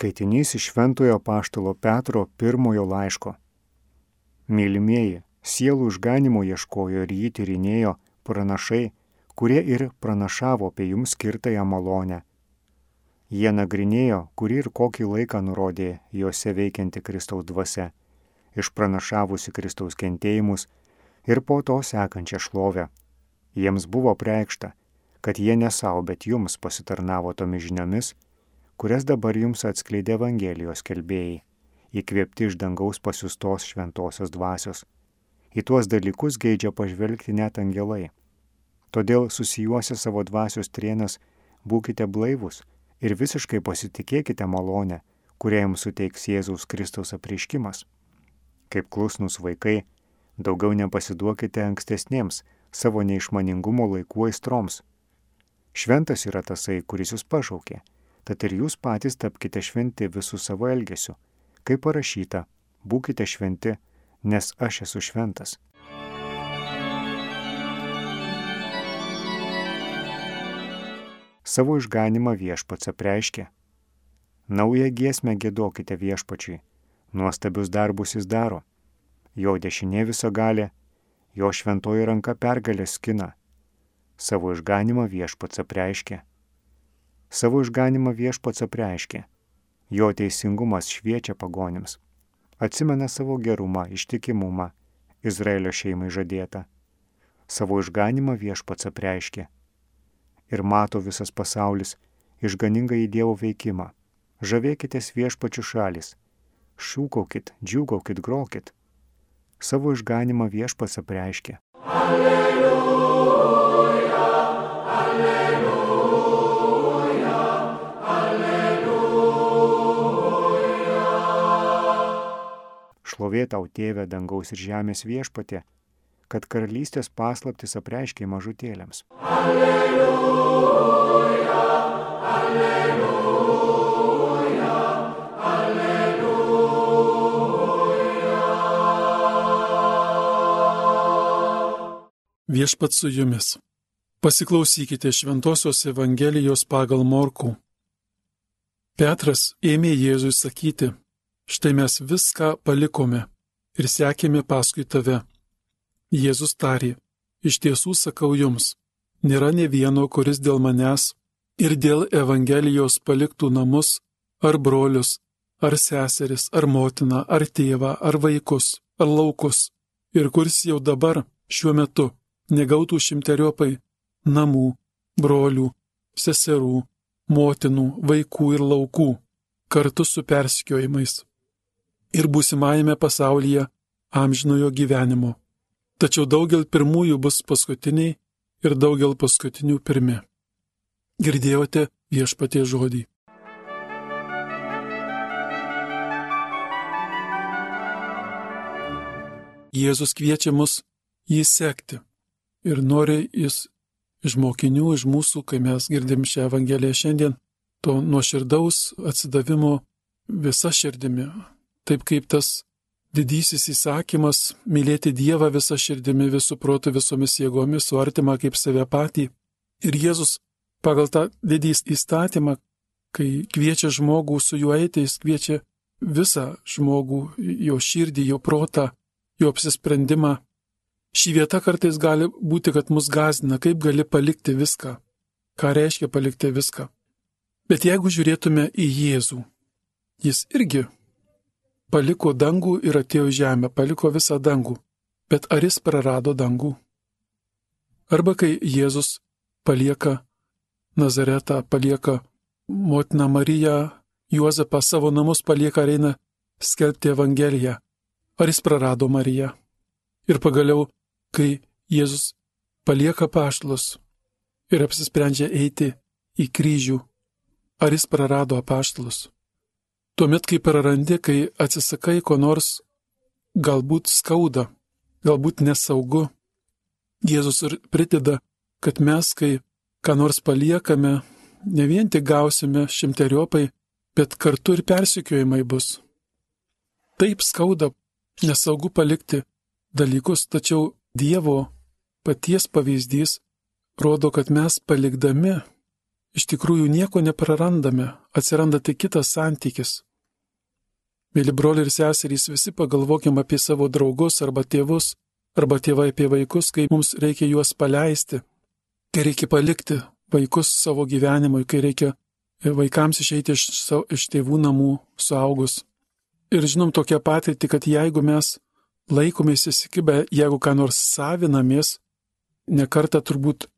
Skaitinys iš Šventojo Paštalo Petro pirmojo laiško. Mylimieji, sielų išganimo ieškojo ir jį tyrinėjo pranašai, kurie ir pranašavo apie jums skirtąją malonę. Jie nagrinėjo, kurį ir kokį laiką nurodė juose veikianti Kristaus dvasia, išpranašavusi Kristaus kentėjimus ir po to sekančią šlovę. Jiems buvo preikšta, kad jie ne savo, bet jums pasitarnavo tomis žiniomis, kurias dabar jums atskleidė Evangelijos kelbėjai, įkvėpti iš dangaus pasiustos šventosios dvasios. Į tuos dalykus geidžia pažvelgti net angelai. Todėl susijuose savo dvasios trienas būkite blaivus ir visiškai pasitikėkite malonę, kurią jums suteiks Jėzaus Kristaus apriškimas. Kaip klusnus vaikai, daugiau nepasiduokite ankstesniems savo neišmaningumo laikų aistroms. Šventas yra tasai, kuris jūs pašaukė tad ir jūs patys tapkite šventi visų savo elgesiu. Kaip parašyta, būkite šventi, nes aš esu šventas. Savo išganimą viešpats apreiškė. Naują giesmę gėdokite viešpačiui, nuostabius darbus jis daro. Jo dešinė viso galė, jo šventoji ranka pergalė skina. Savo išganimą viešpats apreiškė Savo išganimą viešpats apreiškė. Jo teisingumas šviečia pagonims. Atsimena savo gerumą, ištikimumą, Izraelio šeimai žadėtą. Savo išganimą viešpats apreiškė. Ir mato visas pasaulis išganingą į Dievo veikimą. Žavėkitės viešpačių šalis. Šūkaukit, džiūgaukit, grokit. Savo išganimą viešpats apreiškė. Alleluja. Šlovė tau tėvė dangaus ir žemės viešpatė, kad karalystės paslaptis apreiškiai mažutėlėms. Alleluja, alleluja, alleluja. Viešpat su jumis. Pasiklausykite Šventojios Evangelijos pagal Morkų. Petras ėmė Jėzui sakyti, štai mes viską palikome ir sekėme paskui tave. Jėzus tarė, iš tiesų sakau jums, nėra ne vieno, kuris dėl manęs ir dėl Evangelijos paliktų namus, ar brolius, ar seseris, ar motiną, ar tėvą, ar vaikus, ar laukus, ir kuris jau dabar, šiuo metu, negautų šimteriopai namų, brolių, seserų, motinų, vaikų ir laukų, kartu su persikiojimais ir būsimajame pasaulyje amžinojo gyvenimo. Tačiau daugel pirmųjų bus paskutiniai ir daugel paskutinių pirmi. Girdėjote viešpatie žodį. Jėzus kviečia mus jį sekti ir nori jis iš mokinių, iš mūsų, kai mes girdim šią Evangeliją šiandien, to nuoširdaus atsidavimo visa širdimi, taip kaip tas didysis įsakymas - mylėti Dievą visą širdimi, visų protų, visomis jėgomis, su artima kaip save patį. Ir Jėzus pagal tą didį įstatymą, kai kviečia žmogų su juo eiti, jis kviečia visą žmogų, jo širdį, jo protą, jo apsisprendimą. Ši vieta kartais gali būti, kad mus gazina, kaip gali palikti viską. Ką reiškia palikti viską. Bet jeigu žiūrėtume į Jėzų, jis irgi paliko dangų ir atėjo į žemę, paliko visą dangų. Bet ar jis prarado dangų? Arba kai Jėzus palieka Nazaretą, palieka motiną Mariją, Juozapą savo namus palieka ir eina skelbti Evangeliją. Ar jis prarado Mariją? Ir pagaliau, kai Jėzus palieka paštlus ir apsisprendžia eiti į kryžių, ar jis prarado apaštlus? Tuomet, kai prarandi, kai atsisakai ko nors, galbūt skauda, galbūt nesaugu, Jėzus ir prideda, kad mes, kai ką nors paliekame, ne vien tik gausime šimteriopai, bet kartu ir persikiojimai bus. Taip skauda, nesaugu palikti dalykus, tačiau Dievo paties pavyzdys rodo, kad mes palikdami iš tikrųjų nieko neprarandame, atsiranda tik kitas santykis. Mėly broliai ir seserys, visi pagalvokim apie savo draugus arba tėvus, arba tėvai apie vaikus, kai mums reikia juos paleisti, kai reikia palikti vaikus savo gyvenimui, kai reikia vaikams išeiti iš, iš tėvų namų suaugus. Ir žinom tokią patirtį, kad jeigu mes laikomės įsikibę, jeigu ką nors savinamės, nekartą turbūt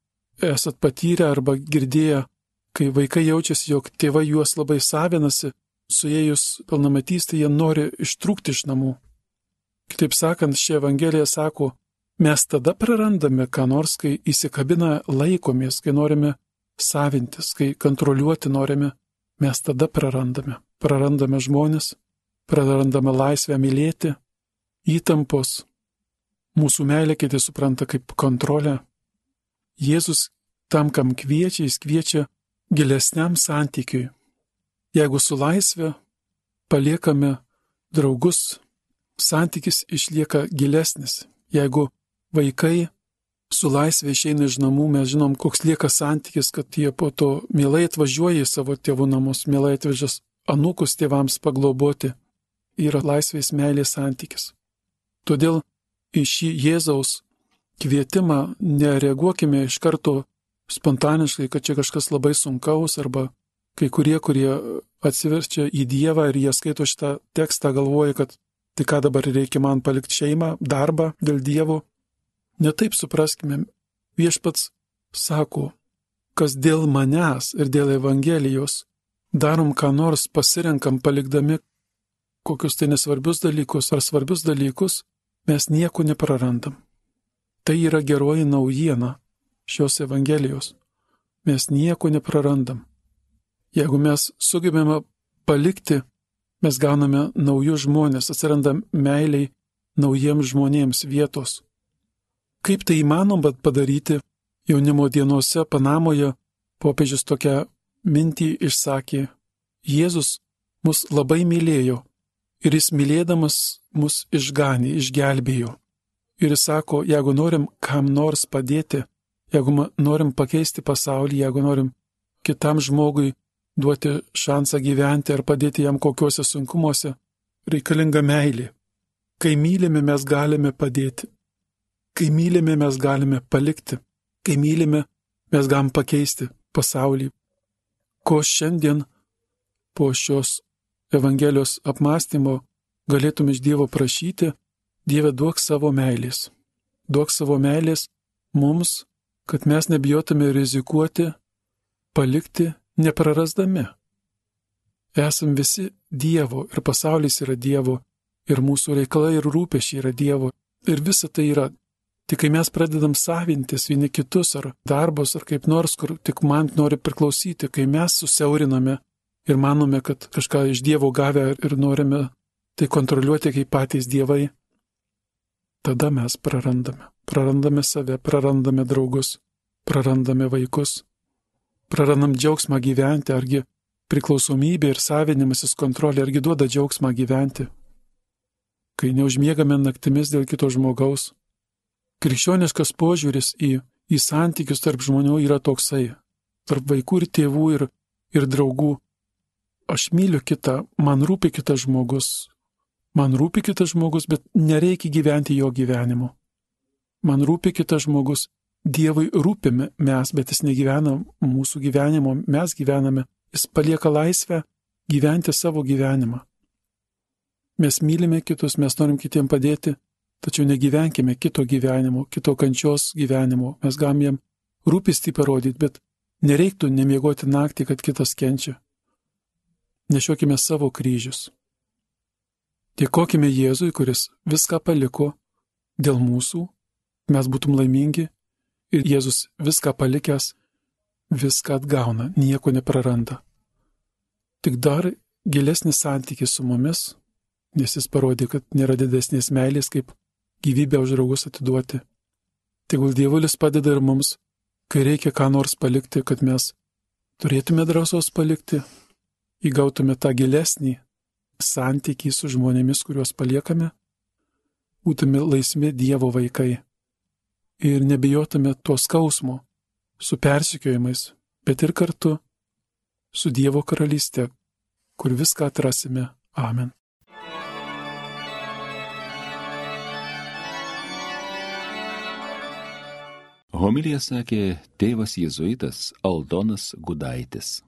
esat patyrę arba girdėję, kai vaikai jaučiasi, jog tėvai juos labai savinasi, suėjus pilnametystė jie nori ištrūkti iš namų. Kitaip sakant, ši Evangelija sako, mes tada prarandame ką nors, kai įsikabina laikomės, kai norime savintis, kai kontroliuoti norime, mes tada prarandame. Prarandame žmonės, prarandame laisvę mylėti, įtampos. Mūsų meilė kiti supranta kaip kontrolę. Jėzus tam, kam kviečia, jis kviečia gilesniam santykiui. Jeigu su laisvė paliekame draugus, santykis išlieka gilesnis. Jeigu vaikai su laisvė išeina iš namų, mes žinom, koks lieka santykis, kad jie po to mielai atvažiuoja į savo tėvų namus, mielai atvežas anūkus tėvams pagloboti. Yra laisvės meilės santykis. Todėl į šį Jėzaus kvietimą nereaguokime iš karto spontaniškai, kad čia kažkas labai sunkaus arba kai kurie, kurie atsiverčia į Dievą ir jie skaito šitą tekstą, galvoja, kad tai ką dabar reikia man palikti šeimą, darbą dėl Dievo. Netaip supraskime, viešpats sako, kas dėl manęs ir dėl Evangelijos darom ką nors, pasirenkam palikdami kokius tai nesvarbius dalykus ar svarbius dalykus, mes nieko neprarandam. Tai yra geroji naujiena šios Evangelijos. Mes nieko neprarandam. Jeigu mes sugebėme palikti, mes gauname naujus žmonės, atsiranda meiliai naujiems žmonėms vietos. Kaip tai įmanoma padaryti jaunimo dienose Panamoje, popiežius tokią mintį išsakė. Jėzus mus labai mylėjo ir jis mylėdamas mus išganė, išgelbėjo. Ir jis sako, jeigu norim kam nors padėti, jeigu norim pakeisti pasaulį, jeigu norim kitam žmogui duoti šansą gyventi ar padėti jam kokiuose sunkumuose, reikalinga meilė. Kai mylime, mes galime padėti. Kai mylime, mes galime palikti. Kai mylime, mes galim pakeisti pasaulį. Ko šiandien po šios Evangelijos apmąstymo galėtum iš Dievo prašyti, Dieve duok savo meilės. Duok savo meilės mums, kad mes nebijotume rizikuoti, palikti, neprarasdami. Esam visi Dievo ir pasaulis yra Dievo ir mūsų reikalai ir rūpešiai yra Dievo ir visa tai yra Tik kai mes pradedam savintis vieni kitus ar darbus ar kaip nors, kur tik man nori priklausyti, kai mes susiauriname ir manome, kad kažką iš Dievo gavę ir norime tai kontroliuoti kaip patys dievai, tada mes prarandame. Prarandame save, prarandame draugus, prarandame vaikus, prarandam džiaugsmą gyventi, argi priklausomybė ir savinimasis kontrolė argi duoda džiaugsmą gyventi. Kai neužmiegame naktimis dėl kito žmogaus, Krikščioniškas požiūris į, į santykius tarp žmonių yra toksai - tarp vaikų ir tėvų ir, ir draugų. Aš myliu kitą, man rūpi kitas žmogus. Man rūpi kitas žmogus, bet nereikia gyventi jo gyvenimu. Man rūpi kitas žmogus. Dievui rūpime mes, bet jis negyvena mūsų gyvenimo, mes gyvename. Jis palieka laisvę gyventi savo gyvenimą. Mes mylime kitus, mes norim kitiem padėti, Tačiau negyvenkime kito gyvenimo, kito kančios gyvenimo, mes galim jam rūpestį parodyti, bet nereiktų nemiegoti naktį, kad kitas kenčia. Nešiokime savo kryžius. Dėkokime Jėzui, kuris viską paliko dėl mūsų, mes būtum laimingi ir Jėzus viską palikęs, viską atgauna, nieko nepraranda. Tik dar gilesnis santykis su mumis, nes jis parodė, kad nėra didesnės meilės kaip gyvybę už draugus atiduoti. Tegul Dievulis padeda ir mums, kai reikia ką nors palikti, kad mes turėtume drąsos palikti, įgautume tą gilesnį santykį su žmonėmis, kuriuos paliekame, būtume laisvi Dievo vaikai ir nebijotume to skausmo su persikiojimais, bet ir kartu su Dievo karalystė, kur viską atrasime. Amen. Homilija sakė tėvas jėzuitas Aldonas Gudaitis.